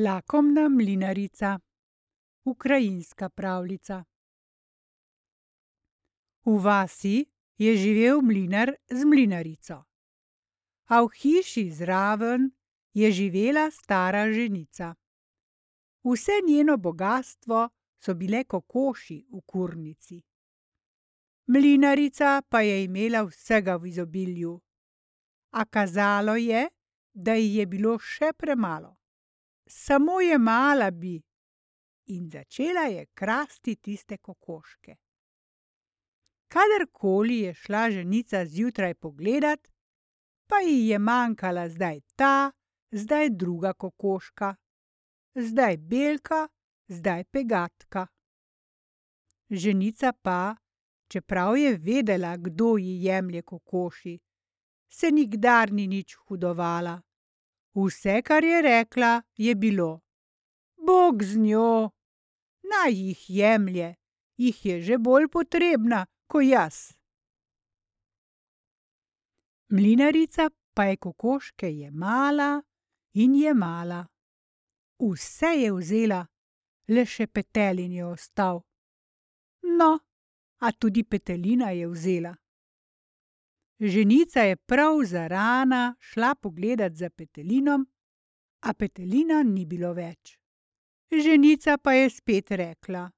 Lakomna mlinarica. Ukrajinska pravljica. V vasi je živel mlinar z mlinarico. A v hiši zraven je živela stara ženica. Vse njeno bogastvo so bile kokoši v kurnici. Mlinarica pa je imela vsega v izobilju, a kazalo je, da ji je bilo še premalo. Samo jemala bi in začela je krasti tiste kokoške. Kadarkoli je šla ženica zjutraj pogledat, pa ji je manjkala zdaj ta, zdaj druga kokoška, zdaj belka, zdaj pegatka. Ženica pa, čeprav je vedela, kdo ji jemlje kokoši, se nikdar ni nič hudovala. Vse, kar je rekla, je bilo: "Bog z njo, naj jih jemlje, jih je že bolj potrebna ko jaz." Mlinarica pa je kokoške jemala in jemala. Vse je vzela, le še petelin je ostal. No, a tudi petelina je vzela. Ženica je prav zarana šla pogledat za petelinom, a petelina ni bilo več. Ženica pa je spet rekla: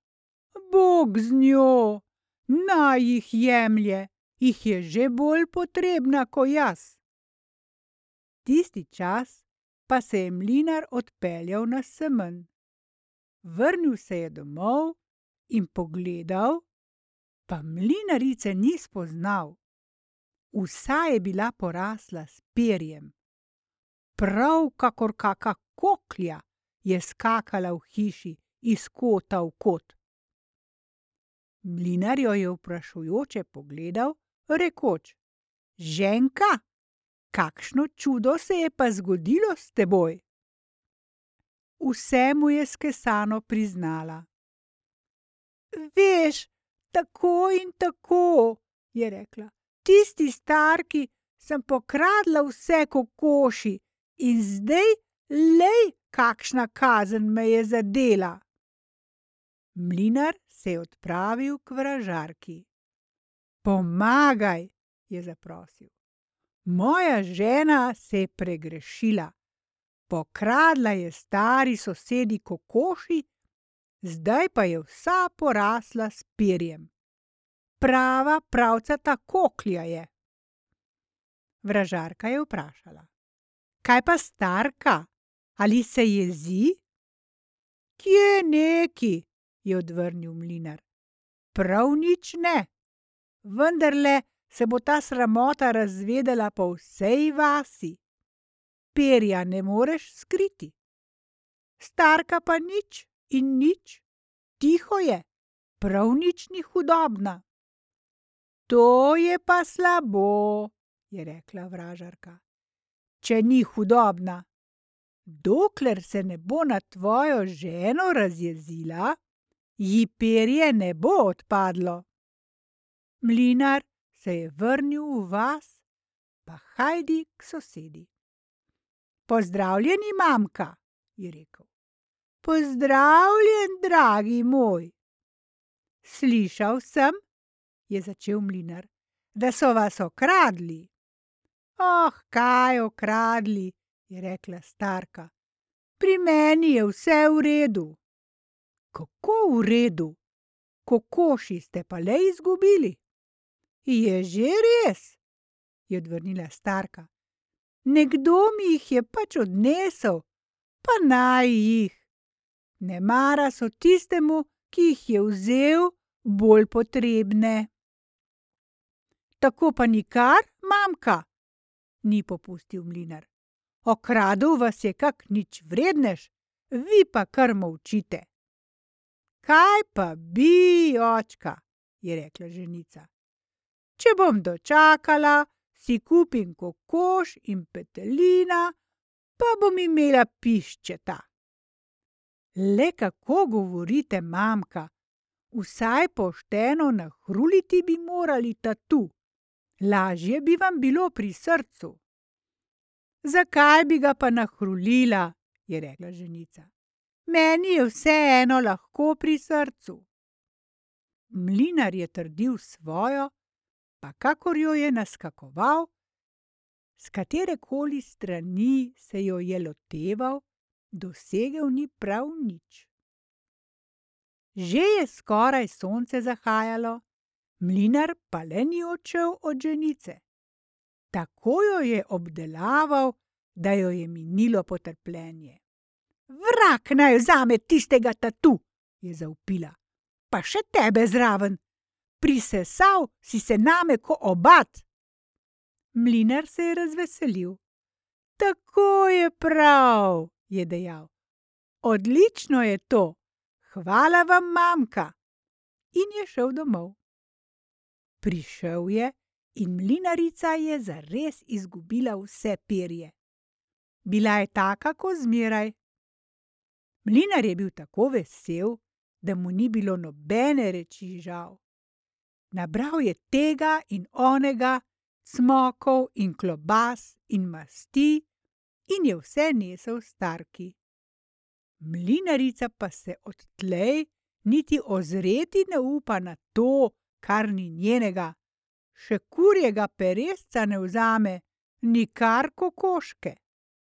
"Bog z njo, naj jih jemlje, jih je že bolj potrebna ko jaz." Tisti čas pa se je mlinar odpeljal na semenj. Vrnil se je domov in pogledal, pa mlinarice ni spoznal. Vsa je bila porasla s perjem. Prav kakor kaka koklja je skakala v hiši iz kota v kot. Mlinar jo je vprašujoče pogledal, rekoč: "Ženka, kakšno čudo se je pa zgodilo s teboj?" Vse mu je skesano priznala. "Veš, tako in tako," je rekla, "tisti starki sem pokradla vse kokoši in zdaj, glej, kakšna kazen me je zadela." Mlinar se je odpravil k vražarki. "Pomagaj," je zaprosil. "Moja žena se je pregrešila. Pokradla je stari sosedi kokoši, zdaj pa je vsa porasla s perjem. Prava pravcata koklja je." Vražarka je vprašala: "Kaj pa starka, ali se jezi?" "Kje neki," je odvrnil mlinar. "Prav nič ne. Vendarle se bo ta sramota razvedela po vsej vasi. Perja ne moreš skriti. Starka pa nič in nič, tiho je, prav nič ni hudobna." "To je pa slabo," je rekla vražarka. "Če ni hudobna, dokler se ne bo na tvojo ženo razjezila, ji perje ne bo odpadlo." Mlinar se je vrnil v vas, pa hajdi k sosedi. "Pozdravljeni, mamka," je rekel. "Pozdravljen, dragi moj." "Slišal sem," je začel mlinar, "da so vas okradli." "Oh, kaj okradli," je rekla starka. "Pri meni je vse v redu." "Kako v redu, kokoši ste pa le izgubili." "Je že res," je odvrnila starka. "Nekdo mi jih je pač odnesel, pa naj jih. Nemara so tistemu, ki jih je vzel, bolj potrebne." "Tako pa nikar, mamka," ni popustil mlinar. "Okradel vas je kak ničvrednež, vi pa kar molčite." "Kaj pa bi, očka," je rekla ženica. "Če bom dočakala, si kupim kokoš in petelina, pa bom imela piščeta." "Le kako govorite, mamka, vsaj pošteno nahruliti bi morali tatu, lažje bi vam bilo pri srcu." "Zakaj bi ga pa nahrulila," je rekla ženica. Meni je vseeno lahko pri srcu. Mlinar je trdil svojo, pa kakor jo je naskakoval, s katerekoli strani se jo je loteval, dosegel ni prav nič. Že je skoraj sonce zahajalo, mlinar pa le ni odšel od ženice. Tako jo je obdelaval, da jo je minilo potrpljenje. Vrag naj vzame tistega tatu, je zavpila, pa še tebe zraven. Prisesal si se name ko obat. Mlinar se je razveselil. Tako je prav, je dejal. Odlično je to, hvala vam, mamka. In je šel domov. Prišel je in mlinarica je zares izgubila vse perje. Bila je taka ko zmeraj. Mlinar je bil tako vesel, da mu ni bilo nobene reči žal. Nabral je tega in onega, cmokov in klobas in masti in je vse nesel starki. Mlinarica pa se odtlej niti ozreti ne upa na to, kar ni njenega, še kurjega peresca ne vzame, nikar kokoške.